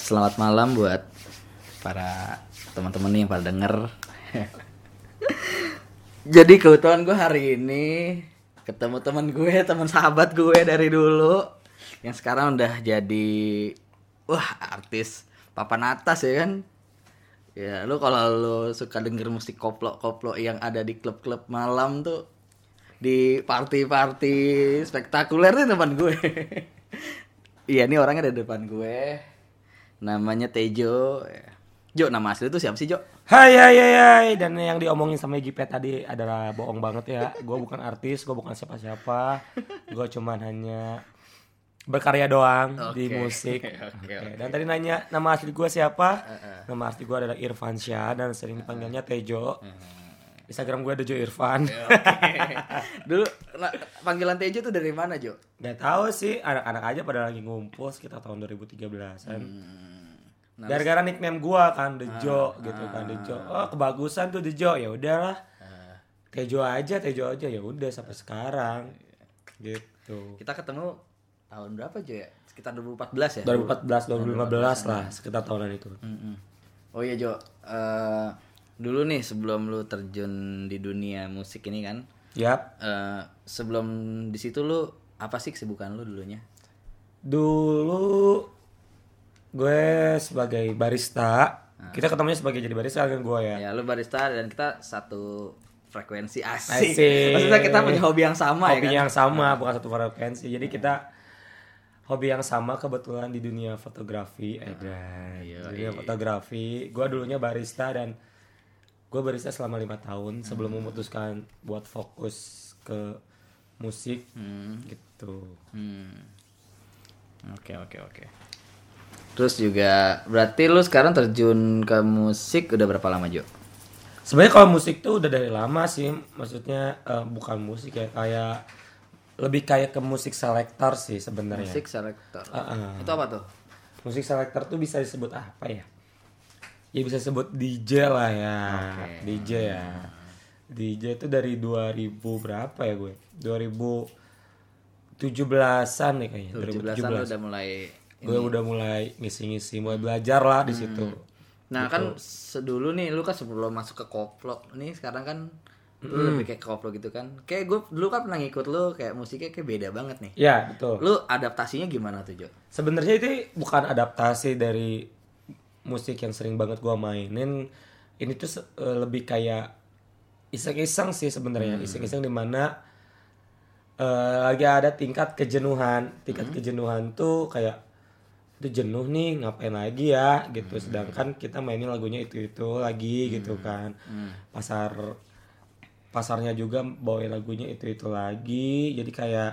Selamat malam buat para teman-teman yang pada denger. Jadi kebetulan gue hari ini ketemu teman gue, teman sahabat gue dari dulu yang sekarang udah jadi wah artis papan atas ya kan. Ya lu kalau lu suka denger musik koplo-koplo yang ada di klub-klub malam tuh di party-party spektakuler nih teman gue. Iya, ini orangnya ada depan gue. Namanya Tejo. Jo, nama asli itu siapa sih, Jo? Hai hai hai hai dan yang diomongin sama Gipet tadi adalah bohong banget ya. Gue bukan artis, gue bukan siapa-siapa. Gue cuman hanya berkarya doang di Oke. musik. Oke, Oke, Dan tadi nanya nama asli gue siapa? Nama asli gue adalah Irfan Syah dan sering dipanggilnya Tejo. Instagram gue ada Jo Irfan. Dulu nah, panggilan Tejo tuh dari mana, Jo? Gak tahu sih anak-anak aja pada lagi ngumpul sekitar tahun 2013-an. Nah, Gara-gara nickname gua kan Dejo gitu kan Dejo. Oh, kebagusan tuh Dejo. Ya udahlah. Tejo aja, Tejo aja ya udah sampai sekarang. Gitu. Kita ketemu tahun berapa, Jo ya? Sekitar 2014 ya? 2014 2015 lah sekitar tahunan itu. Mm-mm. Oh iya, Jo. Eh, dulu nih sebelum lu terjun di dunia musik ini kan, Yap. eh, sebelum di situ lu apa sih kesibukan lu dulunya? Dulu gue sebagai barista, kita ketemunya sebagai jadi barista kan gue ya. Ya, lu barista dan kita satu frekuensi asik. Asik. Maksudnya kita punya hobi yang sama ya hobi kan? yang sama bukan satu frekuensi. Jadi kita hobi yang sama kebetulan di dunia fotografi. Eh, dan iya, dunia fotografi. Gue dulunya barista dan gue barista selama lima tahun sebelum memutuskan buat fokus ke musik gitu. Hmm. Oke oke oke. Terus juga berarti lu sekarang terjun ke musik udah berapa lama Jo? Sebenarnya kalau musik tuh udah dari lama sih, maksudnya eh, bukan musik ya kayak lebih kayak ke musik selektor sih sebenarnya. Musik selektor. Ah, Itu apa tuh? Musik selektor tuh bisa disebut apa ya? Ya bisa disebut DJ lah ya. DJ ya. DJ itu dari 2000 berapa ya gue? 2017-an nih kayaknya. 17 an lu udah mulai Gue udah mulai ngisi-ngisi, mulai belajar lah di situ. Nah Gitu. kan sedulu nih lu kan sebelum masuk ke koplo nih sekarang kan lu lebih kayak koplo gitu kan. Kayak gue dulu kan pernah ngikut lu kayak musiknya kayak beda banget nih. Ya, betul. Lu adaptasinya gimana tuh Jo? Sebenarnya itu bukan adaptasi dari musik yang sering banget gua mainin. Ini tuh eh, lebih kayak iseng-iseng sih sebenarnya. Iseng-iseng di mana eh lagi ada tingkat kejenuhan. Tingkat kejenuhan tuh kayak itu jenuh nih ngapain lagi ya gitu. Sedangkan kita mainin lagunya itu-itu lagi gitu kan. Pasar pasarnya juga bawain lagunya itu-itu lagi. Jadi kayak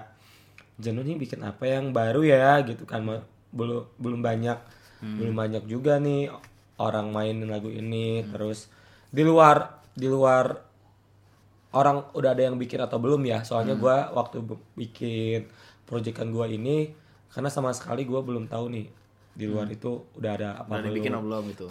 jenuh nih bikin apa yang baru ya gitu kan belum belum banyak belum banyak juga nih orang mainin lagu ini terus di luar di luar orang udah ada yang bikin atau belum ya. Soalnya gua waktu b- bikin proyekan gua ini karena sama sekali gua belum tahu nih di luar itu udah ada apa Udah dibikin atau belum itu?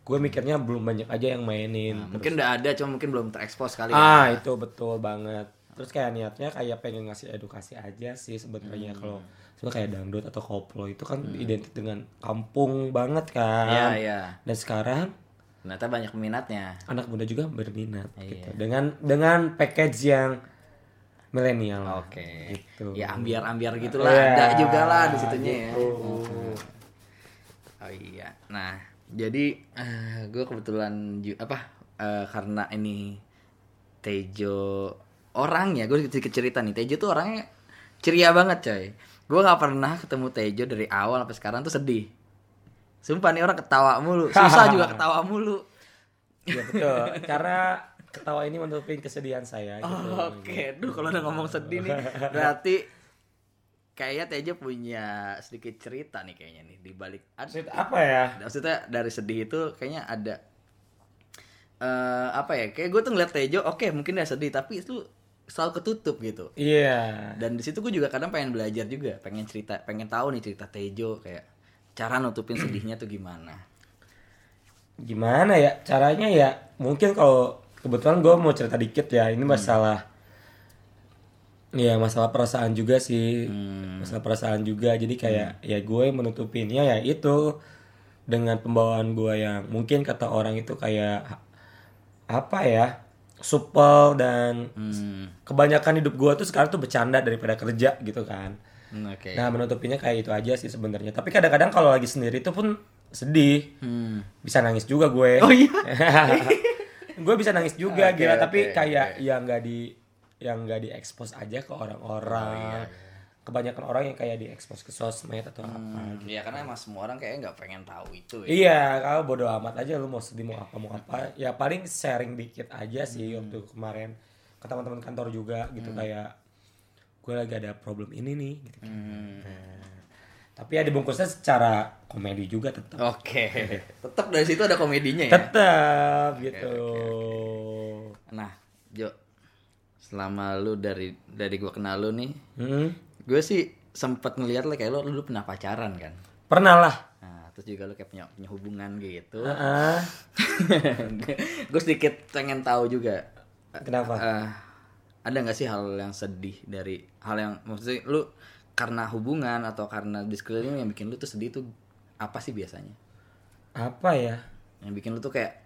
gue mikirnya belum banyak aja yang mainin Mungkin udah ada cuma mungkin belum terekspos kali ya. Ah itu betul banget. Terus kayak niatnya kayak pengen ngasih edukasi aja sih sebenarnya kalau sebenarnya kayak dangdut atau koplo itu kan identik dengan kampung banget kan. Iya, iya. Dan sekarang Ternyata banyak peminatnya. anak muda juga berminat Iya. gitu. Dengan dengan package yang milenial. Oke. Gitu. Ya ambiar-ambiar gitulah Iya, ada juga lah di situnya ya. gitu. Oh iya. Nah, jadi gue kebetulan apa eh, karena ini Tejo orangnya gue sedikit cerita nih Tejo tuh orangnya ceria banget coy. Gue nggak pernah ketemu Tejo dari awal sampai sekarang tuh sedih. Sumpah nih orang ketawa mulu, susah juga ketawa mulu. Iya betul. Karena ketawa ini menutupin kesedihan saya gitu. Oke, duh kalau udah ngomong sedih nih, berarti kayaknya Tejo punya sedikit cerita nih kayaknya nih di balik Maksud apa ya? maksudnya dari sedih itu kayaknya ada eh apa ya kayak gue tuh ngeliat Tejo oke mungkin dia sedih tapi itu selalu ketutup gitu. Iya. dan di situ gue juga kadang pengen belajar juga pengen cerita pengen tahu nih cerita Tejo kayak cara nutupin sedihnya tuh gimana. Gimana ya caranya ya? Mungkin kalau kebetulan gue mau cerita dikit ya ini masalah Iya masalah perasaan juga sih, Hmm. masalah perasaan juga. Jadi kayak ya gue menutupinnya ya itu dengan pembawaan gue yang mungkin kata orang itu kayak apa ya supel dan Hmm. kebanyakan hidup gue tuh sekarang tuh bercanda daripada kerja gitu kan. Hmm, Oke. Nah menutupinya kayak itu aja sih sebenarnya. Tapi kadang-kadang kalau lagi sendiri tuh pun sedih, Hmm. bisa nangis juga gue. Oh iya. gue bisa nangis juga Oke, gila oke, tapi kayak oke. yang nggak di yang nggak diekspos aja ke Oh, orang-orang iya, kebanyakan orang yang kayak diekspos ke sosmed atau apa Hmm, Iya karena emang semua orang kayaknya nggak pengen tahu itu ya. iya kalau bodo amat aja lu mau sedih mau apa mau apa ya paling sharing dikit aja sih Hmm. waktu kemarin ke teman-teman kantor juga gitu kayak gue lagi ada problem ini nih gitu. Hmm. Nah, tapi ya dibungkusnya secara komedi juga tetap Oke. Tetap dari situ ada komedinya ya. tetap gitu Nah, Jo, selama lu dari dari gua kenal lu nih, Hmm. Gue sih sempet ngeliat lah kayak lu lu pernah pacaran kan. pernah lah Nah, terus juga lu kayak punya, punya hubungan gitu. Heeh. gue sedikit pengen tahu juga. kenapa eh, ada nggak sih hal yang sedih dari hal yang maksudnya lu karena hubungan atau karena di sekeliling yang bikin lu tuh sedih tuh apa sih biasanya? apa ya Yang bikin lu tuh kayak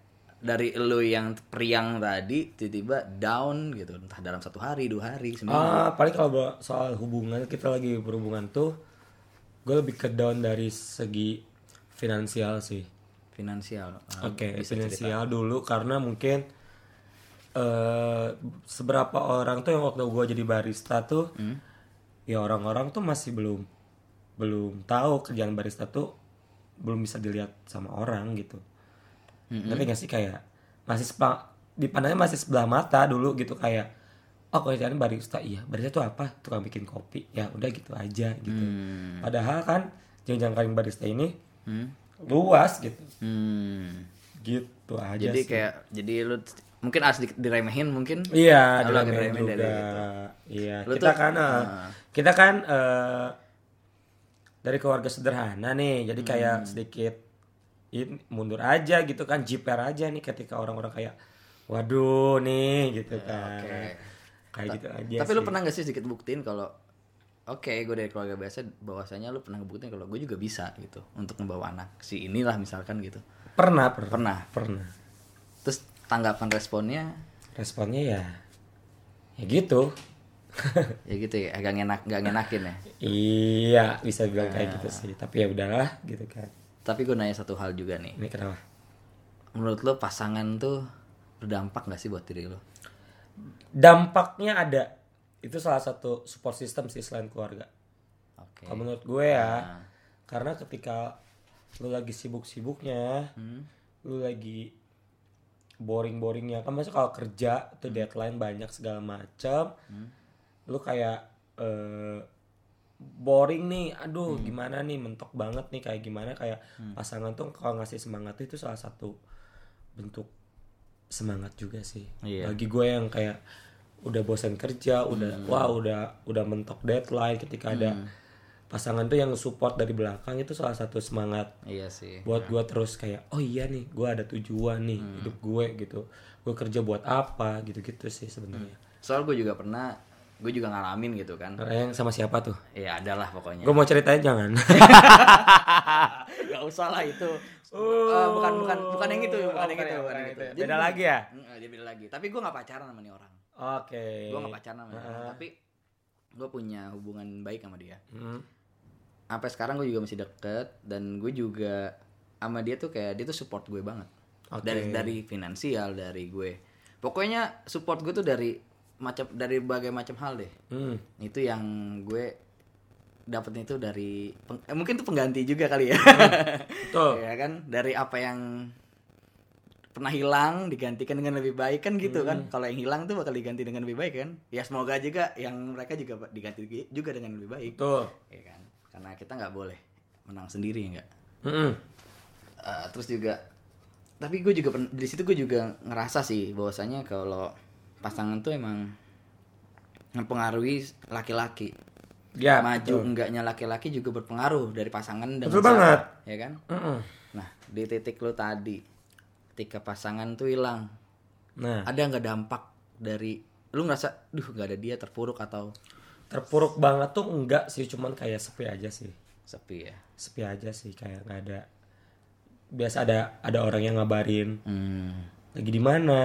dari lu yang periang tadi tiba-tiba down gitu entah dalam satu hari dua hari seminggu Ah, paling kalau soal hubungan kita lagi berhubungan tuh gue lebih ke down dari segi finansial sih. finansial Ah, Oke, cerita. finansial dulu karena mungkin eh seberapa orang tuh yang waktu gue jadi barista tuh, Hmm? ya orang-orang tuh masih belum belum tahu kerjaan barista tuh belum bisa dilihat sama orang gitu. Hmm. Ngerti gak sih kayak masih sepa, dipandangnya masih sebelah mata dulu gitu kayak oh kerjaan barista iya barista tuh apa tukang bikin kopi ya udah gitu aja gitu. Hmm. Padahal kan jenjang karir barista ini Hmm? luas gitu. Hmm. Gitu aja jadi sih. kayak jadi lu mungkin harus diremehin mungkin Iya, diremehin diremehin juga. dari itu. Iya, Lu kita tuh- kan eh, ah. kita kan eh, dari keluarga sederhana nih. Jadi kayak Hmm. sedikit mundur aja gitu kan, jiper aja nih ketika orang-orang kayak waduh nih gitu kan. oke. Kayak gitu aja. tapi lu sih. pernah gak sih sedikit buktiin kalau oke gue dari keluarga biasa bahwasanya lu pernah ngebuktiin kalau gue juga bisa gitu untuk membawa anak si inilah misalkan gitu pernah, pernah. pernah Pernah. terus tanggapan responnya Responnya ya ya gitu. ya gitu ya agak enak gak ngenakin ya iya, bisa bilang kayak Ah. gitu sih. Tapi ya udahlah gitu kan. Tapi gue nanya satu hal juga nih. Ini kenapa? menurut lo pasangan tuh berdampak gak sih buat diri lo? Dampaknya ada. Itu salah satu support system sih selain keluarga. Oke. Kalau menurut gue ya Nah. karena ketika lu lagi sibuk-sibuknya Hmm. lu lagi boring-boringnya kan masuk kalau kerja tuh deadline banyak segala macam lu kayak eh, boring nih aduh gimana nih mentok banget nih kayak gimana kayak pasangan tuh kalau ngasih semangat itu salah satu bentuk semangat juga sih. Iya. bagi gue yang kayak udah bosan kerja udah wah udah udah mentok deadline ketika ada pasangan tuh yang support dari belakang itu salah satu semangat iya sih. buat gue terus kayak oh iya nih gue ada tujuan nih hidup gue gitu. Gue kerja buat apa gitu-gitu sih sebenarnya. Soal gue juga pernah gue juga ngalamin gitu kan Karena yang sama siapa tuh ya adalah pokoknya gue mau ceritain jangan Gak usah lah itu. Eh, bukan bukan bukan yang itu, bukan yang itu, bukan yang itu. Jadi beda gini- lagi ya dia beda lagi. Tapi gue nggak pacaran sama nih orang. oke Gue nggak pacaran sama nih orang. Tapi gue punya hubungan baik sama dia. Hmm. Sampai sekarang gue juga masih deket dan gue juga sama dia tuh kayak dia tuh support gue banget. Oke. Dari dari finansial dari gue. Pokoknya support gue tuh dari macam dari berbagai macam hal deh. Hmm. Itu yang gue dapetnya itu dari peng- eh, mungkin tuh pengganti juga kali ya. Betul. ya kan dari apa yang pernah hilang digantikan dengan lebih baik kan gitu Hmm. kan kalau yang hilang tuh bakal diganti dengan lebih baik kan ya semoga juga yang mereka juga diganti juga dengan lebih baik Betul. ya kan karena kita nggak boleh menang sendiri nggak Mm-mm. Eh, terus juga tapi gue juga di situ gue juga ngerasa sih bahwasanya kalau pasangan tuh emang mempengaruhi laki-laki Ya, maju betul. enggaknya laki-laki juga berpengaruh dari pasangan dengan Betul banget. ya kan Mm-mm. nah di titik lo tadi ketika pasangan tuh hilang Nah, ada nggak dampak dari lu ngerasa duh nggak ada dia terpuruk atau terpuruk banget tuh enggak sih cuman kayak sepi aja sih Sepi ya. sepi aja sih kayak nggak ada biasa ada ada orang yang ngabarin Hmm. lagi di mana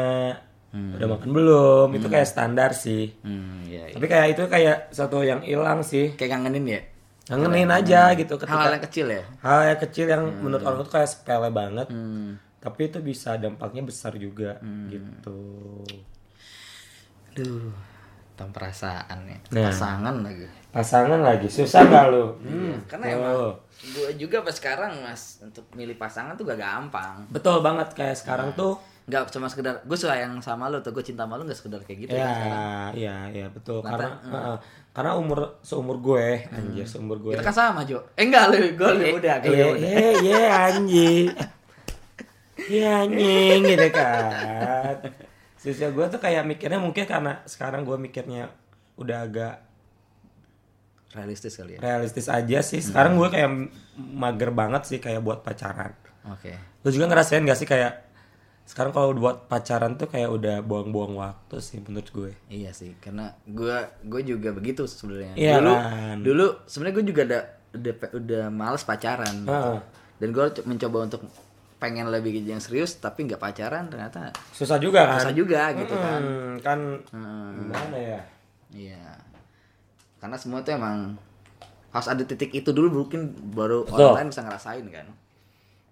udah makan belum itu kayak standar sih Hmm, iya, iya. tapi kayak itu kayak satu yang hilang sih Kayak kangenin ya. ngangenin aja gitu ketika yang kecil ya. hal yang kecil yang menurut orang itu kayak sepele banget Hmm. tapi itu bisa dampaknya besar juga gitu Aduh. Tentang perasaan ya. Nah. Pasangan lagi. pasangan lagi susah gak lu Iya, karena tuh. emang gue juga pas sekarang mas untuk milih pasangan tuh gak gampang. betul banget kayak sekarang tuh Gak cuma sekedar gue sayang sama lo tuh gue cinta sama lo gak sekedar kayak gitu ya kan sekarang. iya iya betul Mata- karena heeh. karena umur seumur gue anjir seumur gue Kita kan sama Jo. Eh enggak lu, gue lebih muda, gue Iya, lebih muda. iya, iya, anjing. Iya, anjing, gitu kan. Sisa gue tuh kayak mikirnya mungkin karena sekarang gue mikirnya udah agak Realistis kali ya. realistis aja sih. Sekarang gue kayak mager banget sih kayak buat pacaran. Oke. Lu juga ngerasain gak sih kayak sekarang kalau buat pacaran tuh kayak udah buang-buang waktu sih menurut gue. Iya sih, karena gue gue juga begitu sebenarnya. Iya dulu kan? dulu sebenarnya gue juga ada udah udah males pacaran. gitu. Heeh. Dan gue mencoba untuk pengen lebih yang serius tapi nggak pacaran ternyata Susah juga kan? susah juga gitu kan. Hmm, kan Hmm, gimana ya? iya. Karena semua tuh emang harus ada titik itu dulu mungkin baru Betul. orang lain bisa ngerasain kan.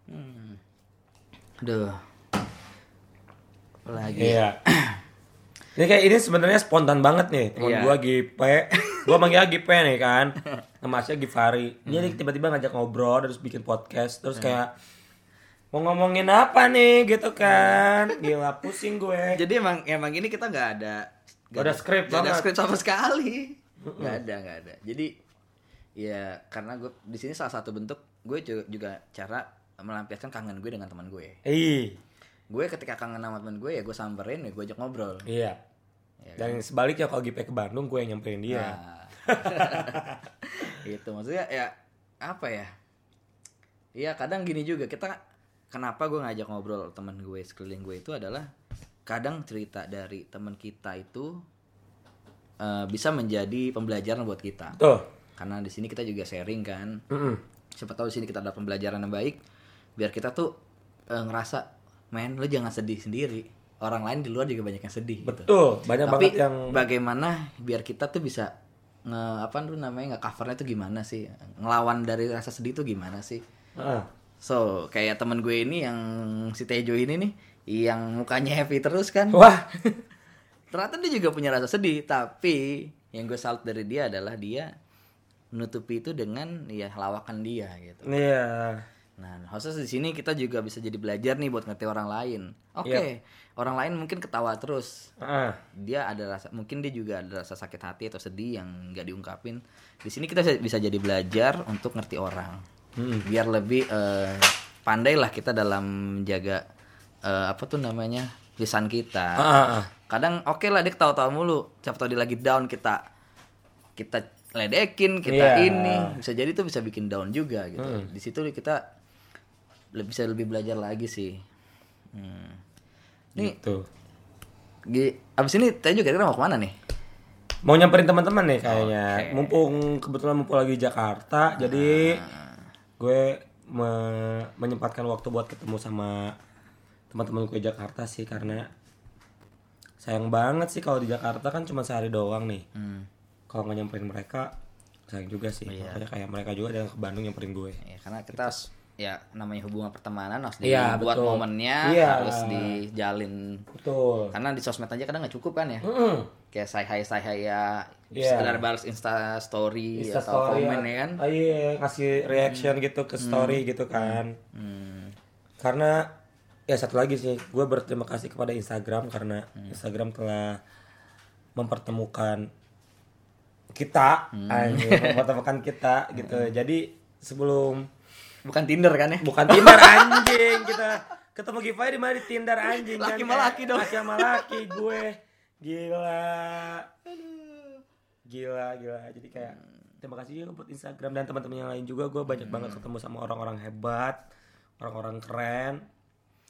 Hmm. Aduh. Apalagi. Iya. ini kayak ini sebenarnya spontan banget nih teman Iya. gua Gipe. gua manggil Gipe nih kan. Nama aslinya Givari. Dia nih tiba-tiba ngajak ngobrol terus bikin podcast terus kayak mau ngomongin apa nih gitu kan. Gila pusing gue. Jadi emang emang ini kita nggak ada Nggak ada skrip nggak ada skrip sama sekali. Nggak ada nggak ada. Jadi ya karena gue di sini salah satu bentuk gue juga, juga cara melampiaskan kangen gue dengan teman gue. Ih. Gue ketika kangen sama teman gue ya gue samperin ya gue ajak ngobrol. Iya. Ya Dan sebaliknya kalau Gipe ke Bandung gue yang nyamperin dia. Nah. itu maksudnya ya apa ya? Iya kadang gini juga kita kenapa gue ngajak ngobrol teman gue sekeliling gue itu adalah kadang cerita dari teman kita itu eh, bisa menjadi pembelajaran buat kita. Tuh. Karena di sini kita juga sharing kan. Mm-mm. Siapa tahu di sini kita ada pembelajaran yang baik biar kita tuh eh, ngerasa men lu jangan sedih sendiri. Orang lain di luar juga banyak yang sedih gitu. Betul. Banyak Tapi banget yang bagaimana biar kita tuh bisa nge apa namanya nge covernya tuh gimana sih? Ngelawan dari rasa sedih tuh gimana sih? Heeh. So, kayak temen gue ini yang si Tejo ini nih yang mukanya happy terus kan. Wah. Ternyata dia juga punya rasa sedih, tapi yang gue salut dari dia adalah dia menutupi itu dengan ya lawakan dia gitu. Iya. Nah, khusus di sini kita juga bisa jadi belajar nih buat ngerti orang lain. Oke, orang lain mungkin ketawa terus, Heeh. dia ada rasa mungkin dia juga ada rasa sakit hati atau sedih yang nggak diungkapin di sini kita bisa- bisa jadi belajar untuk ngerti orang Hmm. biar lebih eh, pandai lah kita dalam menjaga eh, apa tuh namanya lisan kita heeh. kadang oke lah dia ketawa-tawa mulu siapa tahu dia lagi down kita kita ledekin kita Iya. ini bisa jadi tuh bisa bikin down juga gitu di situ kita bisa lebih belajar lagi sih hmm. nih Gitu. Gi- abis ini tadi juga kita mau ke mana nih? Mau nyamperin teman-teman nih kayaknya. Mumpung kebetulan mumpung lagi Jakarta, jadi gue me- menyempatkan waktu buat ketemu sama teman-teman gue Jakarta sih karena sayang banget sih kalau di Jakarta kan cuma sehari doang nih. Hmm. Kalau nggak nyamperin mereka sayang juga sih. Makanya kayak mereka juga ada yang ke Bandung nyamperin gue. Ya, karena kita ya namanya hubungan pertemanan harus Iya, dibuat betul. momennya Iya. harus dijalin Betul. karena di sosmed aja kadang nggak cukup kan ya Mm-mm. kayak say hi say hi ya Iya. sekedar balas insta story Insta atau story komen ya. ya kan Ah, iya, kasih reaction gitu ke story gitu kan. Hmm. Karena ya satu lagi sih, gue berterima kasih kepada Instagram karena Hmm. Instagram telah mempertemukan kita, Hmm. anjing, mempertemukan kita gitu. Jadi sebelum bukan tinder kan ya? Bukan Tinder anjing. Kita ketemu Giveaway di mana? Di Tinder anjing Laki kan, kayak laki dong. laki sama laki gue. Gila. Gila gila. Jadi kayak terima kasih juga buat Instagram dan teman-teman yang lain juga. Gue banyak banget Hmm. ketemu sama orang-orang hebat orang-orang keren.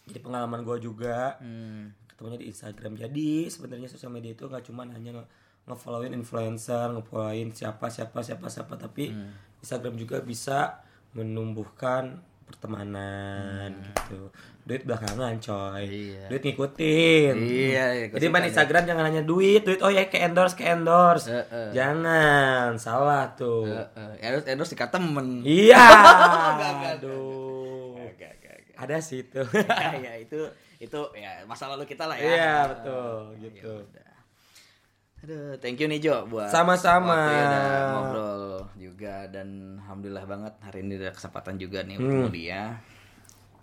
Jadi pengalaman gue juga. Hmm. ketemunya di Instagram. Jadi sebenarnya sosial media itu nggak cuma hanya nge- ngefollowin influencer, ngefollowin siapa siapa siapa siapa. Tapi Hmm. Instagram juga bisa menumbuhkan pertemanan gitu. Duit belakangan coy. Hmm. Iya. Duit ngikutin. Iya, ikut Jadi main Instagram jangan hanya duit, duit oh ya ke endorse ke endorse. Heeh. Jangan, salah tuh. Heeh, endorse endorse dekat temen Iya. Aduh. Ada sih itu. ya, ya itu itu ya masa lalu kita lah ya Iya, betul, gitu. udah. Aduh, thank you nih Jo buat Sama-sama. ngobrol juga dan alhamdulillah banget hari ini ada kesempatan juga nih Hmm. untuk dia.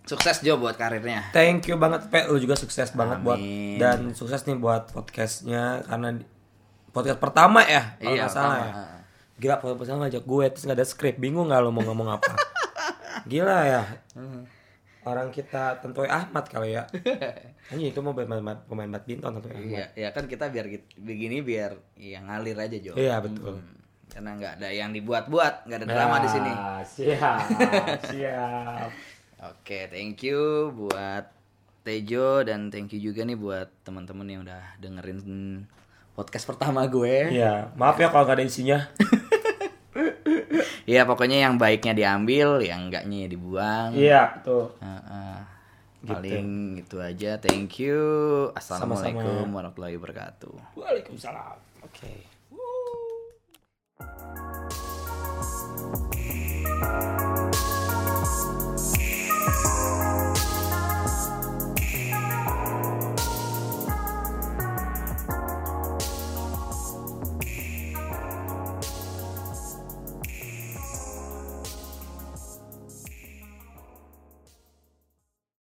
Sukses Jo buat karirnya. Thank you banget Pe, lu juga sukses banget buat dan sukses nih buat podcastnya karena podcast pertama ya kalau Iya, salah pertama. ya. Gila podcast pertama ngajak gue terus nggak ada skrip, bingung nggak lo mau ngomong apa? Gila ya. Orang kita tentu Ahmad kali ya. Hanya itu mau pemain, pemain badminton tentu Ahmad. Iya, ya kan kita biar begini biar ya ngalir aja Jo. Iya betul. Karena nggak ada yang dibuat-buat, nggak ada drama di sini. Ah, Siap, siap. Oke, thank you buat Tejo dan thank you juga nih buat teman-teman yang udah dengerin podcast pertama gue. Iya, maaf ya kalau nggak ada isinya. Ya pokoknya yang baiknya diambil, yang enggaknya ya dibuang. Iya, betul. Heeh. paling itu aja. Thank you. Assalamualaikum warahmatullahi wabarakatuh. Waalaikumsalam. Oke.